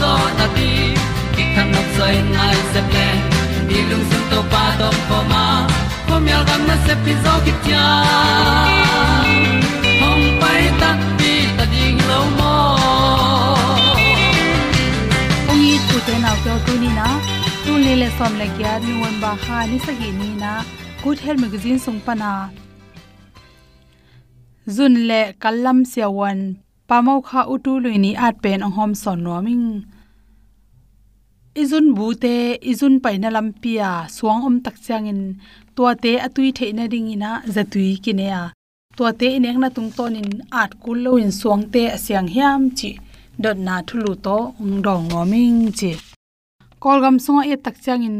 zo na ti ki kan nok sai nai se ple ni lung sun to pa to pa ma. Ko myal gam na se pi zo ki tia hom pai ta ti ta ding lo mo ong i tu te na to tu ni na tu le le som le kya ni won ba ha ni sa gi ni na good health magazine sung pa na zun le kallam siawan pamau kha utu luini at pen ong hom son noming izun bute, izun paina lampia suang om tak changin tua te atui theina ring ina zatui kinea. Tua te ineng na tung tonin, at kul lo in suang te asyang hiam chi. Dot na thulu to ong dong noming chi. Kolgam songa e tak changin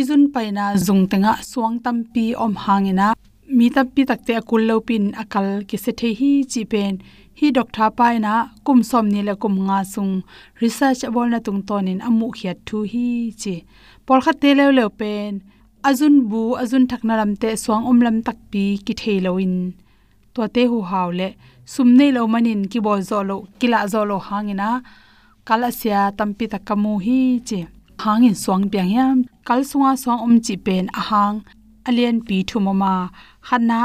izun paina zung tenga suang tampi om hangina. Mi tampi takte akul lo pin akal ki se the hi chi pen hi doctor paina kum som ni le kum nga sung. Research bol na tung tonin amu khiat thu hi chi. Por kha te le le pen. Azun bu, azun thakna ram te swang om lam tak pi ki theilo in. To te hu haw le. Sum nei lo manin ki bol zo lo kila zo lo hangina kala sia tampi takamu hi chi. Hangin swang piang yam. Kal sunga swang om chi pen ahang. Alian pi thumama khanna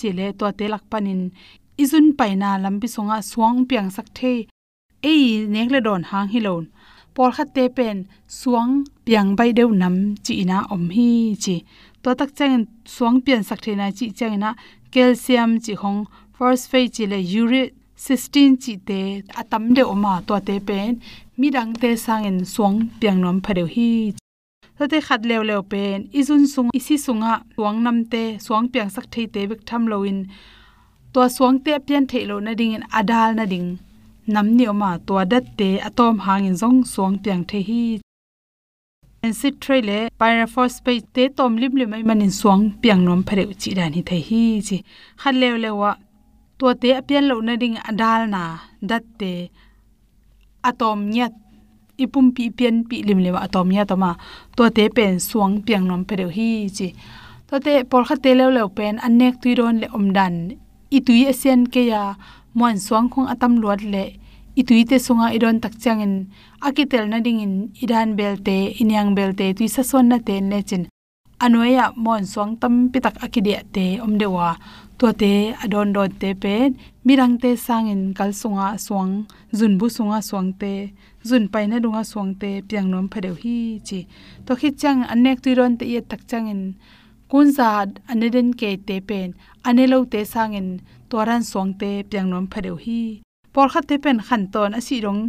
chi le to te lak panin izun paina lampi songa suang piang sak the. Ei nek don hang hilon por khat te pen suang piang bai deu nam chi na om hi chi. To tak chang suang pian sak the na chi chang na calcium chi hong, phosphate chi le uric cysteine chi te atam de oma to te pen. Mi dang te sang en suang piang nom phadeu hi te khat lew lew pen, izun sung, isi sunga suang nam te suang piang sak thei te bek tham loin tua suang te pian thei lo na ding in adal na ding. Nam ni oma tua dat te atom hang in zong suang piang the hi en acid trele pyrophosphate te tom lim lim mai manin suang piang nom phare chi dan hi thei hi chi. Khat lew lewa tua te apian lo na ding adal na dat te atom nyat ipum pi pian pi lim lewa atom nya toma to te pen suang piang nom phare hi chi. To te por kha te lew lew pen anek tuiron le omdan itui asian ke ya mon suang khong atam luat le. Itui te sunga idon tak changin akitel na ding in idan belte, inyang belte, tui sa son na te ne chin anoya mon suang tam pitak akidia te omdewa to te, adon don te pe, mirang te sangin kal sunga suang, zun bu sunga suang te, zun pai na dunga suang te, piang nom phadeu hi chi. To khi chang, anek tuiron te ye tak changin kun za aneden ke te pen anelo te sangin toran song te piang nom phadeu hi por khat te pen khan ton asi rong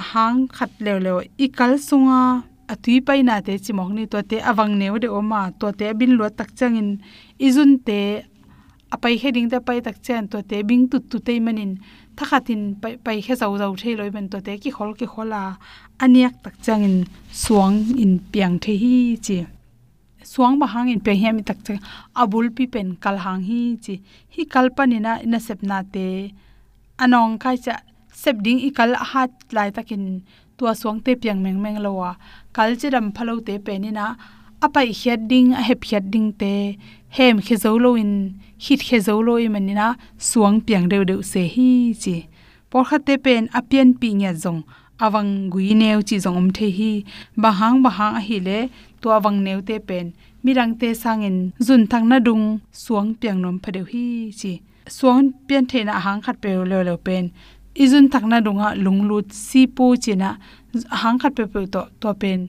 ahang khat lew lew ikal sunga atui pai na te chimok ni to te awang neu de oma to te bin lo tak changin izun te apai heding da pai tak chen to te bing tu tu te manin thakhatin pai pai he zau zau thei loi ben to te ki khol ki khola aniak tak changin suang in piang the hi chi suang ba hang in pe hem tak che abul pi pen kal hang hi chi hi na ina sepna te. Anong kai cha sep ding ikal hat lai takin tua suang te piang meng meng lowa. Kal che ram phalo te pe ni na apai hiat ding a hep hiat ding te. Hem khe zo lo in hit khe zo lo i manina suang piang deu deu se hi chi. Por kha te pen apian pi nya zong awang gui neu chi zongom the hi bahang bahang a hi le to awang neu te pen. Mirang te sangin zun thang na dung, suang piang nom phadeu hi chi. Suang pian the na hang khat pe lo lo pen. Izun thakna dunga lunglut si pu china hang khat pe pe to to pen.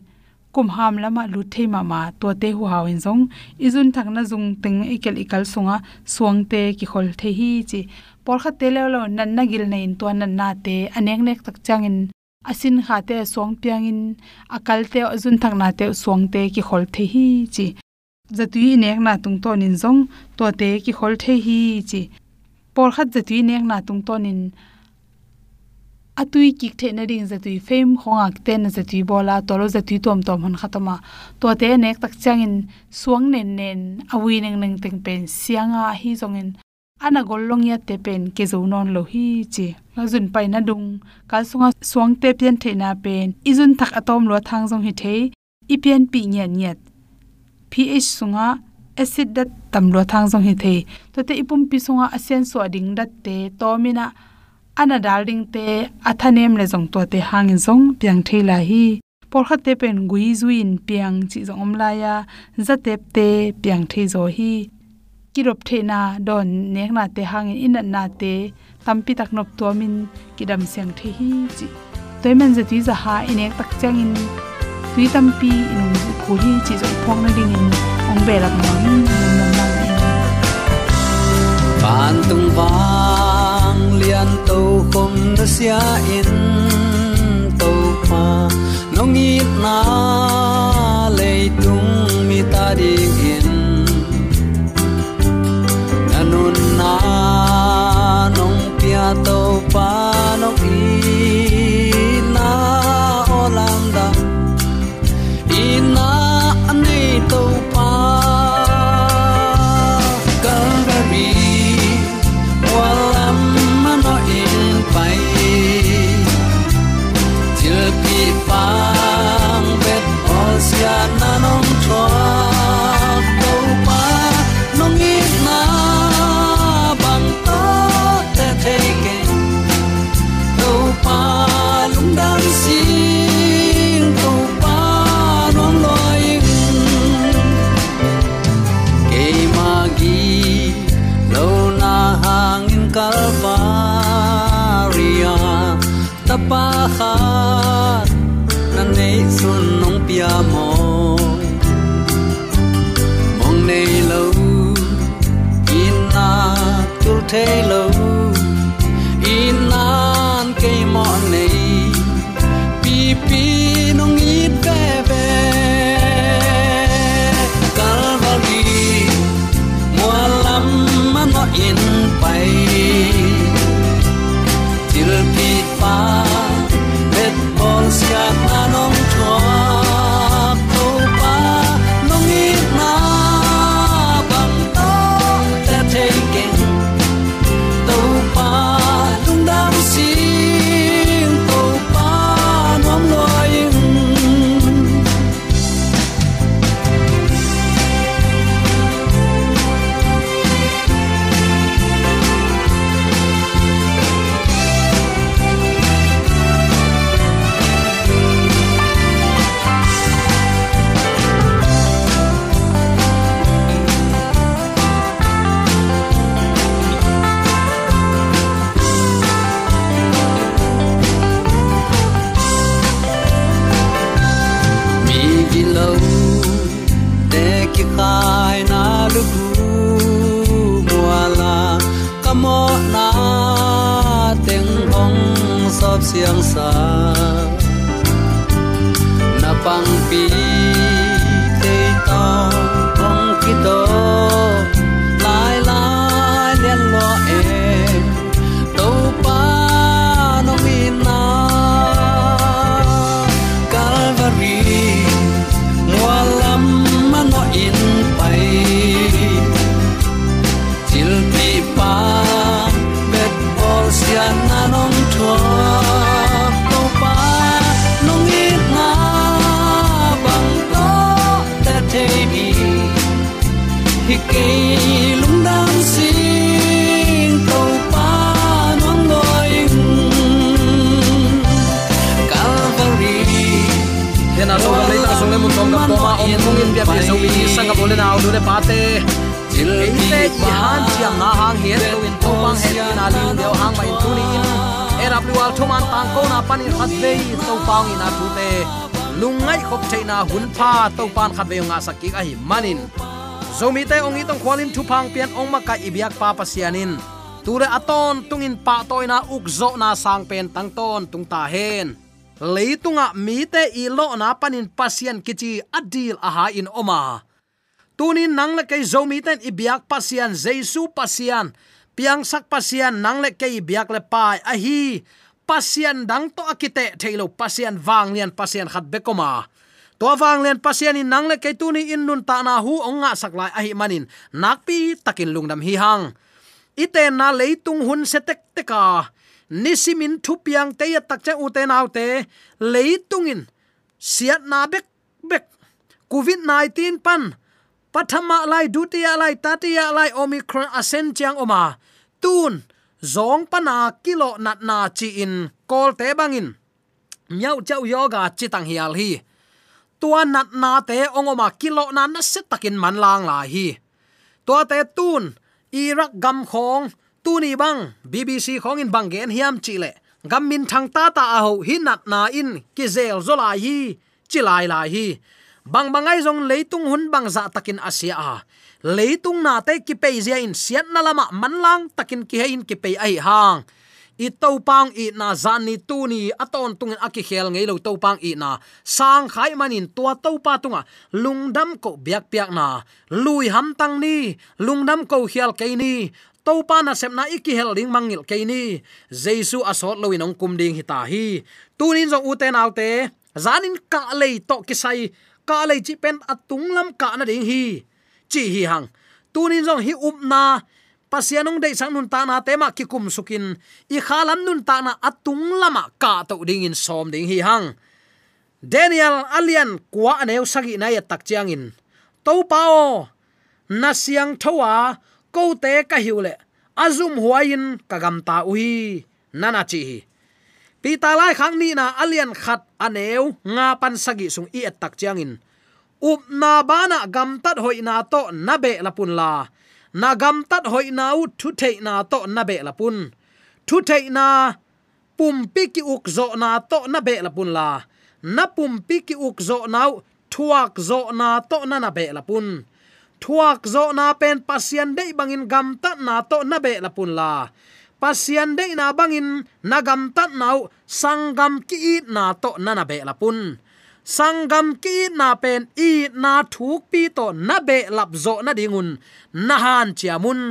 Kum ham lama lu thei ma ma, to te hu haw in zong. Izun thakna zung teng ikel ikal sunga, suang te ki khol the hi chi. Por kha te lo lo nan na gil nei to nan na te anek nek tak changin asin kha te song piang in, akal te azun thak na te song te ki khol the hi chi. Zatui nek na tung ton in zong, to te ki khol the hi chi. Por khat zatui nek na tung ton in, atui kik the na ring zatui fame khonga te na zatui bola tolo zatui tom tom han khatama to te nek tak changin suang nen nen, awi neng neng teng pen, sianga hi zongin ana gollong ya te pen ke zo non lo hi chi la jun pai na dung ka sunga suang te pen the na pen i jun thak atom lo thang jong hi the i pen pi nya nyat ph sunga acid dat tam lo thang jong hi the to te ipum pi sunga asen so ding dat te to mina ana dal ding te athanem le jong to te hang in jong piang the la hi por kha te pen gui zuin piang chi jong om la ya zatep te piang the zo hi kirop the na don nek na te hangin in na te tampi tak nop to min kidam seng the hi chi. Toy men za ti za ha inek tak chang in tui tampi in khu hi chi zo phong na ding in ong be lak mang nam nam na ban tung wang lian to khom na sia in to pa nong i na le tung mi ta ding thế lâu. In nan cây mọn hian lo in to bang hen in ali deu hang ma in tu ni in era plual tang ko na pan in khat ve to pang in a tu te lungai khop theina hun pha to pan khat ve nga sakki a hi manin zomi te ong i tong khwalin thu phang pian ong ma ka ibyak pa pasianin ture aton tungin pa toina ukzo na sang pen tang ton tung ta hen leitunga mi te i lo na panin pasien kichi adil aha in oma tunin nang le kei zomi ten i biak pasian, jesu pasian. Piang sak pasian nang le kei biak le pai. A hi, pasian dang to akite thailo pasian wang lian pasian khat bekoma to wang lian pasian in nang le kei tuni in nun ta na hu onga saklai a hi manin. Nakpi takin lungdam hi hang. Ite na leitung hun setek teka nisimin thupiang te ya takcha uten autte leitungin siat na bek bek. Covid 19 pan pathama lai dutiya lai tatiya lai omicron asen chiang oma. Tun zong pana kilo nat na chi in kol te bangin. Miau chau yoga chitang hial hi. Tua nat na te ongoma kilo na na set takin man lang la hi. Tua te tun irak gam khong tuni bang bbc khong in bangen hiam chile gam min thang ta ta a ho hi nat na in ki zel zola hi chilai la hi bang bangai zong leitung hun bang za takin asia a. Leitung na te ki pe zia in siat na lama manlang takin ki hein ki pe ai hang. I to pang i na zan ni tu ni aton tung aki khel ngei lo to pang i na. Sang khai manin tua to pa tunga lungdam ko biak piak na. Lui ham tang ni. Lungdam ko khial ke ni. To pa na sem na iki hel ring mangil ke ni. Jesu asot lo in ong kum ding hita hi tunin zo uten autte zanin ka lei to kisai ka le chi pen atung lam ka na ding hi. Chi hi hang. Tunin jong hi up na. Pasianung dei sang nun ta na tema ki kum sukin. I khalam nun ta na atung lama ka to ding in som ding hi hang. Daniel alian kwa aneu sagi na ya tak chiang in. To pao na siang thowa ko te ka hiule azum huain kagam ta uhi nana chi hi pi ta lai khang ni na alian khat aneu nga pan sagi sung i et tak changin up na bana gam tat hoi na to na be la la. Na gam tat hoi na u thu thei na to na be la thu thei na pum pi ki uk zo na to na be la la. Na pum pi ki uk zo nau thuak zo na to na na be la thuak zo na pen pasian dei bangin gam tat na to na be la la pasian de na bangin nagam tat nau, sangam ki na to na na be la pun. Sangam ki na pen i na thuk pi to na be lap zo na dingun na han chiamun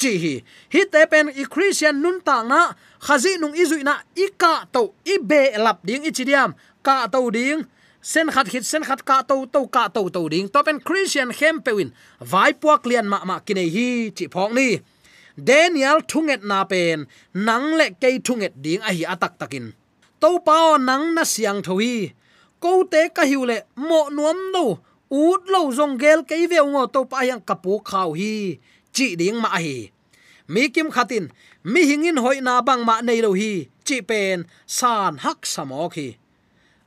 chi hi hi te pen i christian nun ta na khazi nung izui na i ka to i be lap ding i chidiam ka to ding. Sen khat hit sen khat ka to to ka to to ding. To pen christian hem pewin vai puak lian ma ma kine hi, chi phok ni daniel thunget na pen, nang le ke thunget ding a hi atak takin. To pa nang na siang thui ko te ka hiu le mo nuam no, ut lo zong gel ke ve ngo to pa yang kapu khau hi. Chi ding ma hi. Mi kim khatin, mi hingin hoi na bang ma nei lo hi. Chi pen, san hak samok hi.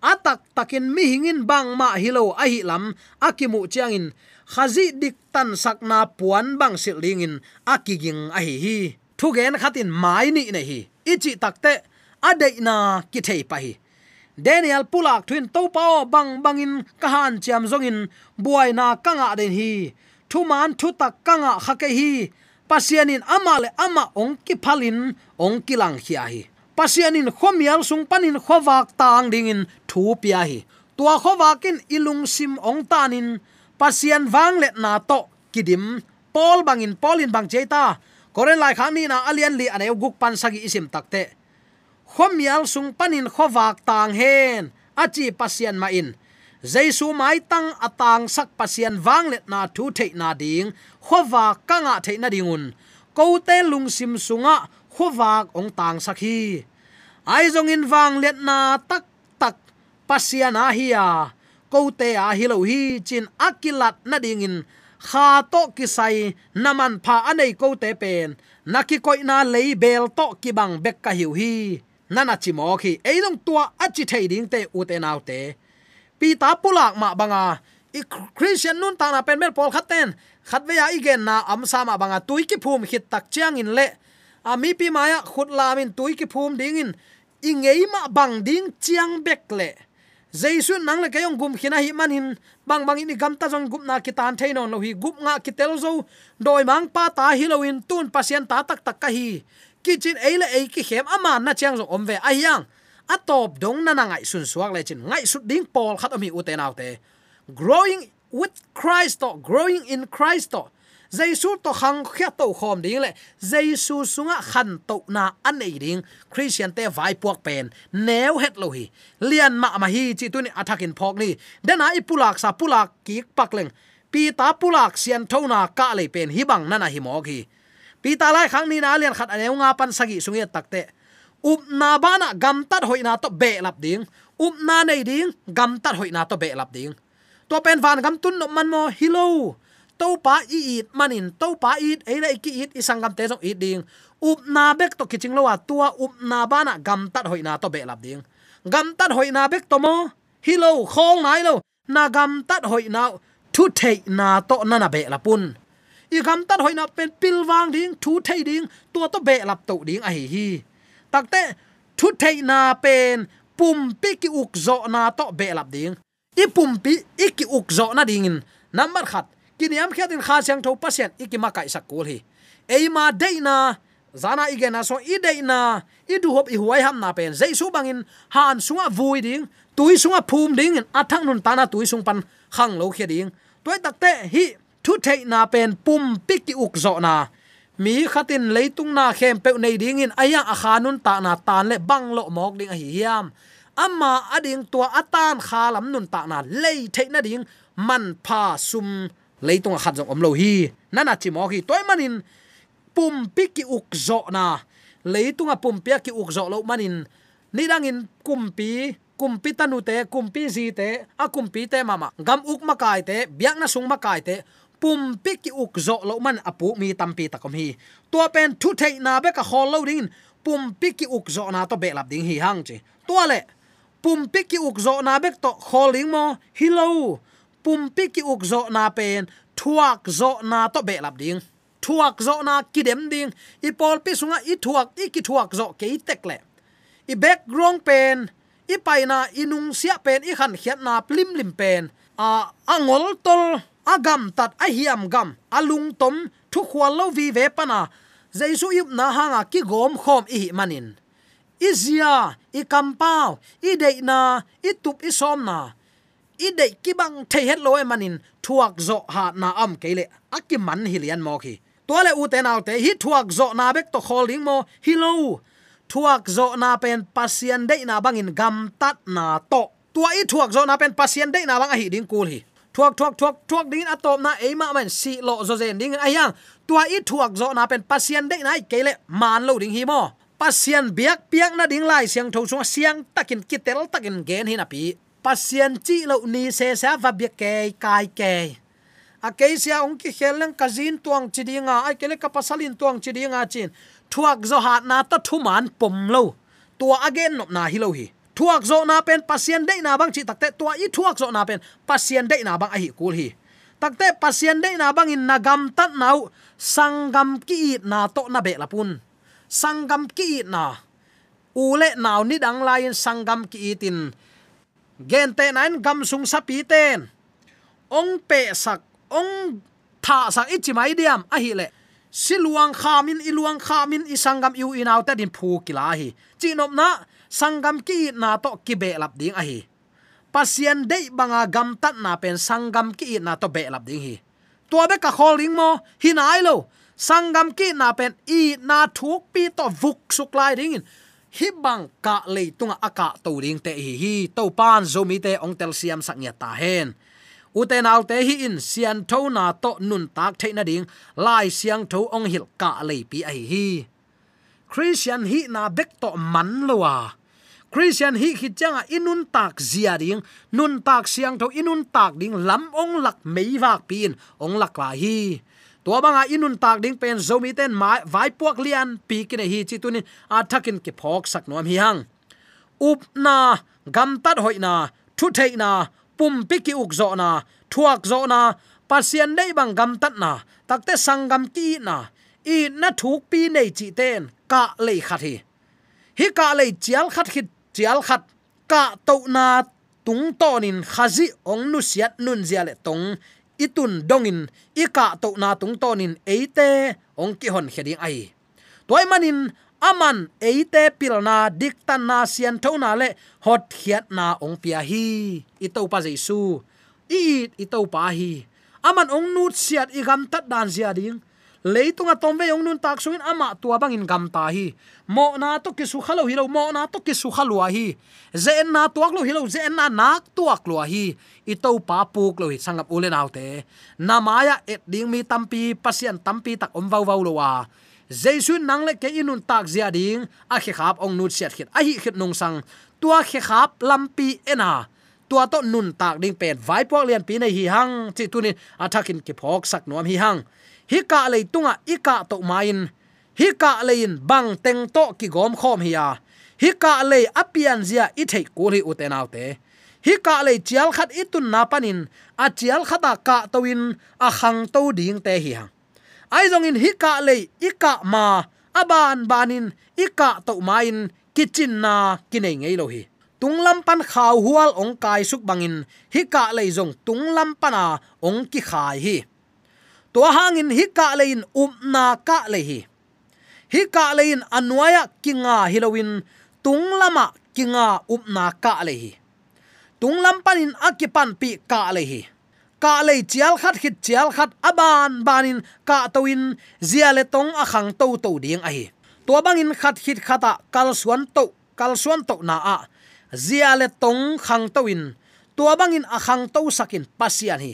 Atak takin mi hingin bang ma hilo a hi lam akimu chiangin khazi dik tan sakna puan bang sil lingin, akiging a hi hi. Thu khatin mai ni nei hi. Ichi takte, adei na ki thei pa hi. Daniel pulak twin to pao bang bangin kahan chiam zongin, buai na kanga den hi. Thu man thu tak kanga khake hi. Pasianin amale ama ong ki phalin, ong kilang hi hi. Pasianin khomial sung panin khowak tang dingin thu pia hi. Tua khowakin ilung sim ong tanin pasian wang let na to. Kidim pol bangin polin bang cheta koren lai khani na alian li ane guk pan sagi isim takte. Khomial sung panin khowak tang hen. Achi pasian ma in. Jaisu mai tang atang sak pasian wang let na thu thei na ding. Khowa kanga thei na dingun. Ko te lung sim sunga khowa ong tang sakhi ai zong in wang let na tak tak pasian a hiya ko te a hilo hi chin akilat na dingin kha to kisai naman pha anei ko te pen naki koi na lei bel to ki bang bek ka hiu hi nana chi mo khi ei long tua achi thei ding te u te nau te pi ta pulak ma banga i christian nun ta na pen mel pol khaten khat ve ya igen na am sa ma banga tui ki phum khit tak chiang in le a mi pi maya khut la min tui ki phum ding in i ngei ma bang ding chiang bek le jaisu nang le kayong gum khina hi manin bang bang ini gamta jong gup na kitan thainon lo hi gup nga kitel zo. Doi mang pa ta hi lo in tun pasien ta tak tak ka hi. Kichin eile ei ki hem ama na chang zo omve ayang atop dong na na ngai sun suak le chin ngai su ding pol khat ami uten autte. Growing with christ or growing in christ. or jaisu to khang khia to khom ding le jaisu sunga khan to na an ei ding christian te vai puak pen neu het lo hi lian ma ma hi chi tu ni athakin phok ni den i pulak sa pulak ki pak leng pi ta pulak sian thona ka le pen hi bang na na hi mok hi pi ta lai khang ni na lian khat aneu nga pan sagi sungi takte up na bana gam tat hoina to be lap ding up na nei ding gam tat hoina to be lap ding to pen van gam tun no man mo hilo to pa i it, manin to pa it e le ki it isang gam te jong it ding. Up na bek to kiching lo wa tua up na bana gam tat hoina to be lap ding. Gam tat hoina bek to mo hilo, khong nai lo na gam tat hoina thu thei na to na na be lapun i gam tat hoina pen pil wang ding thu thei ding, tua to be lap to ding a hi hi takte thu thei na pen pum pi ki uk zo na to be lap ding. I pum pi i ki uk zo na ding in number khat kiniam khiatin kha siang tho pasien ikima kai sakul hi. Eima deina zana igena so i deina i du hop i huai ham na pen. Jaisu bangin han sunga vui ding, tui sunga phum ding athang nun tana tui sung pan khang lo khia ding. Toy takte hi, thu thei na pen pum pi ki uk zo na. Mi khatin leitung na khem pe nei ding in, aya a khanun ta na tan le bang lo mok ding a hi yam amma ading tua atan khalam nun ta na lei thei na ding, man pha sum leitung khat jong om lo hi. Nana chi mo hi. Toy manin, pum pi ki uk zo na. Leitung a pum pi ki uk zo lo manin. Ni dangin kumpi kumpi tanu te kumpi zi te, a kumpi te mama. Gam uk makai te, biak na sung makai te, pum pi ki uk zo lo man apu mi tampi takom hi. To pen thu thei na be ka hol lo ding pum pi ki uk zo na to be lap ding hi hang chi. To le, pum pi ki uk zo na be to holing mo. Hello pumpi ki uk zo na pen, thuak zo na to be lap ding. Thuak zo na kidem ding. I pol pi sunga, i thuak, i ki thuak zo ke tek le. I background pen, i paina inung sia pen, i khan khiat na plim lim pen. A angol tol agam tat, a hiam gam alung tom, thu khwal lo vi ve pana jaisu yup na hanga ki gom khom i manin. Izia i kampau i deina na, i tup i som na i de ki bang the het lo manin thuak zo ha na am kele aki man hilian mo khi tole u te naw te hi thuak zo na bek to holding mo hilo thuak zo na pen pasien de na bangin gam tat na to tua i thuak zo na pen pasien de na bang a hi ding kul hi thuak thuak thuak thuak ding atop na eima man si lo zo zen ding ayang tua i thuak zo na pen pasien de na kele man lo ding hi mo pasien biak piak na ding lai siang tho chung siang takin kitel takin gen hin api pasien chi lo ni se sa va bi ke kai ke a ke sia ong ki kheleng kazin tuang chidinga ai kele ka pasalin tuang chidinga chin. Thuak zo ha na ta thuman pom lo. Tua again nop na hi lo hi. Thuak zo na pen pasien de na bang chi takte tua i thuak zo na pen pasien de na bang a hi kul hi. Takte pasien de na bang in nagam tat nau sangam ki na to na be lapun sangam ki na. Ule naw ni dang lain sangam ki itin gen te nan gam sung sa pi ten. Ong pe sak, ong tha sak, ichi mai diam, a hi le. Siluang khamin iluang khamin isangam yu inaw ta din phu kila hi. Chinop na, sangam ki na to ki be lap ding a hi. Pasien dei banga gam tat na pen, sangam ki na to be lap ding hi. Tua be ka holding mo hinai lo. Sangam ki na pen, i na thuk pi to vuk suk lai ding hi bang ka le tunga aka to ring te hi hi, to pan zomi te ong tel siam sak nya ta hen. Uten al te hi in, sian tho na to nun tak theina ding, lai siang tho ong hil ka lei pi ai hi christian hi na bek to man lowa christian hi khi changa inun tak zia ding, nun tak siang tho inun tak ding, lam ong lak mei wak pin ong lak la hi tua banga inun tak ding pen zomi ten mai, vai puak lian, pi ki hi chi tunin a thakin ki phok sak nom hi hang. Up na, gam tat hoi na, thu thei na, pum pi ki uk zo na, thuak zo na pasian dei bang gam tat na takte sangam ki na, i na thuk pi nei chi ten, ka lei khat hi. Hi ka lei chial khat khit, chial khat, ka to na tung tonin khazi ong nu siat nun zia le tong itun dongin, ika to na tung tonin eite ong ki hon heding ai. Toy manin, aman eite pilna diktan na sian thona le, hot khiat na ong pia hi ito pa jesu. I ito pa hi. Aman ong nut siat igam tat dan zia ding leitunga tomve yong nun tak suin ama tua bangin gam ta hi. Mo na to ki su khalo hilo mo na to ki su khalwa hi. Zen na tuak lo hilo zen na nak tuak lo hi. Ito pa puk lo hi, sangap ule naute na maya et ding mi tampi pasien tampi tak om vau vau lo wa. Su nang le ke inun tak zia ding, a khe khap ong nu siat khit, a hi khit nong sang. Tua khe khap lampi ena. Tua to nun tak ding pen vai pok lian pi nei hi hang, chi tunin athakin ki phok sak nom hi hang hi ka le tunga i ka to main. Hi ka lein bang teng to ki gom khom hiya. Hi ka le apian zia i thei ko ri uten autte. Hi ka le chial khat itun na panin, a chial khata ka toin a khang to ding te hi ha ai zong in hi ka le i ka ma aban banin, i ka to main kitchen na kinai ngei lo hi. Tunglam pan khaw hual ong kai suk bangin, hi ka le zong tunglam pana ong ki khai hi to hangin hi ka lein umna ka le hi hi ka lein anwaya kinga hilowin tunglama kinga umna ka le hi tunglam panin akipan pi ka le hi ka le chial khat khit chial khat aban banin ka toin zia le tong akhang to to ding a hi to bangin khat khit khata kal suan to kal suan to na a. Zia le tong khang toin tua bangin akhang to sakin pasian hi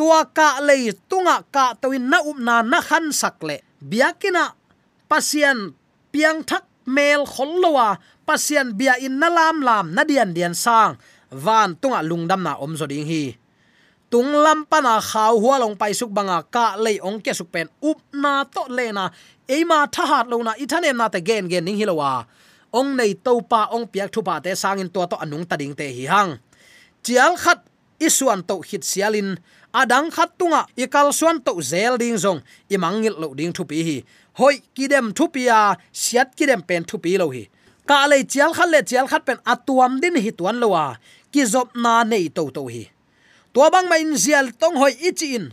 tua ka le tunga ka toin na up na na khan sak le. Biakina pasien piang thak mel khollowa pasien bia in na lam lam na dian dian sang. Van tunga lungdam na om zoding hi. Tung lam pana khaw hua long pai suk banga ka le ong ke suk pen up na to le na. Eima tha hat lo na ithanem na te gen gen ning hilowa ong nei to pa ong piak thu pa te sangin to to anung ta ding te hi hang. Chial khat isuan to hit sialin adang khat tunga, ikal suan to zel ding zong imangil lo ding thu pi hi. Hoi kidem thu pia siat kidem pen thu pi lo hi. Ka le chial khat le chial khat pen atuam din hi tuan lowa ki zop na nei to to hi. To bang ma in zial tong hoi ichi in.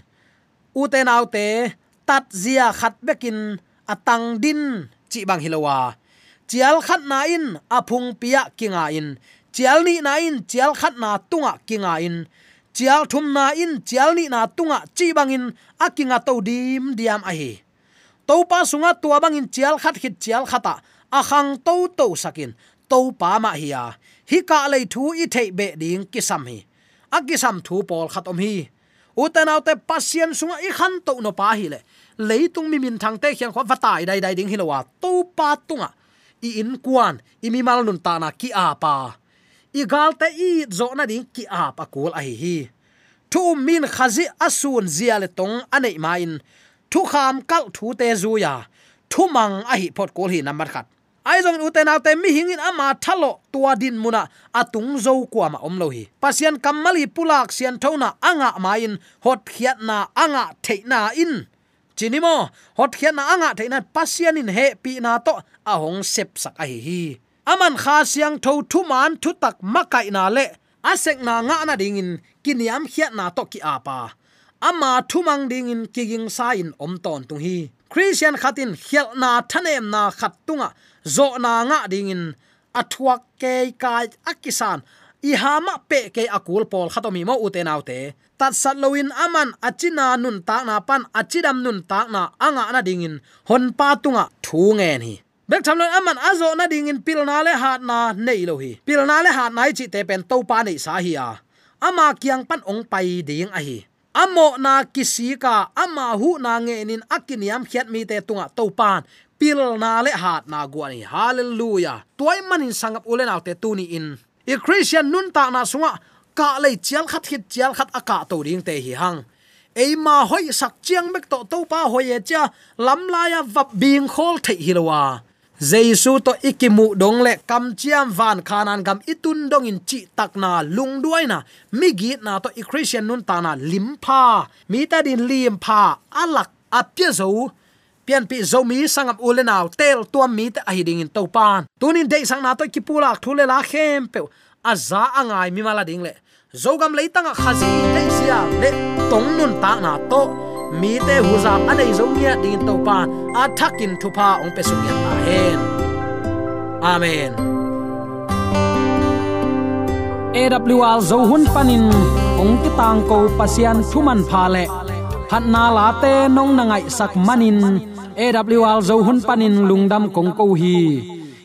U te nau te, tat zia khat bekin, atang din, chi bang hilowa chial khat na in aphung pia kinga in. Chial ni na in, chial khat na tunga kinga in chial thum na in, chial ni na tunga chi bangin akinga to dim diam a hi. To pa sunga tua bangin, chial khat hit chial khata. A khang to to sakin to pa ma hiya hi ka lei thu i thei be ding kisam hi. A kisam thu pol khat om hi. Utanau te pasien sunga i khan to no pa hi le. Leitung mi min thang te khiang kho vatai dai dai ding hilowa to pa tunga. I in kwan i mi mal nun ta na ki a pa i gal te i zo na ding ki a pa kul a hi hi. Thu min khazi asun zia le tong anei ma in thu kham kal thu te zu ya. Thu mang a hi pot kol hi number khat. Ai zong u te na te mi hingin ama thalo tua din muna atung zo kwa ma om lo hi. Pasian kamali pulak sian thona anga main. Hot khiat na anga theina in. Chinimo hot khiat na anga theina pasian in he pi na to ahong sep sak a hi hi aman kha siang tho thu man thu tak makai na le. Asek na nga na ding in, kiniam khiat na to ki apa ama thumang ding in kiging sa in om ton tung hi. Christian khatin khial na thanem na khat tunga. Zo na nga ding in athuak ke kai akisan i hama pe ke akul pol khatomi mo uten autte tat sat loin aman achina nun ta na pan achidam nun ta na anga na dingin hon pa tunga thu nge ni bek tham lon aman azo na dingin pil na le hat na nei lo hi pil na le hat nai chi te pen to pa nei sa hi a à. ama kyang pan ong pai ding a hi amo na kisi ka ama hu na nge nin akiniam khiat mi te tunga to pan pil na le hat na guani hallelujah. Toy manin sangap ulen tu tuni in. I christian nun ta na sunga, ka lei chial khat hit chial khat aka to ding te hi hang. Ei ma hoi sak chiang mek to to pa hoi e cha lam la ya vap bing khol thei hilowa jesu to ikimu dong le kam chiam van khanan gam itun dong in chi takna lung duai na mi gi na to i christian nun ta na lim pha. Mi ta din lim pha. Alak apya zo pian pi zo mi sangam ulenaw tel tuam mi ta ahi in to pan. Tunin dei sang na to ki pulak thule la khem pe aza angai mi mala ding le zogam leitanga khazi le sia le tong nun ta na to mi te huza anei zo nia ding to pa, a thakin thu pa ong pe sung ya ta hen. Amen. AWR zo hun panin ong ki tang ko pasian thuman pha le. Phat na la te nong na ngai sak manin AWR zo hun panin lungdam kong ko hi.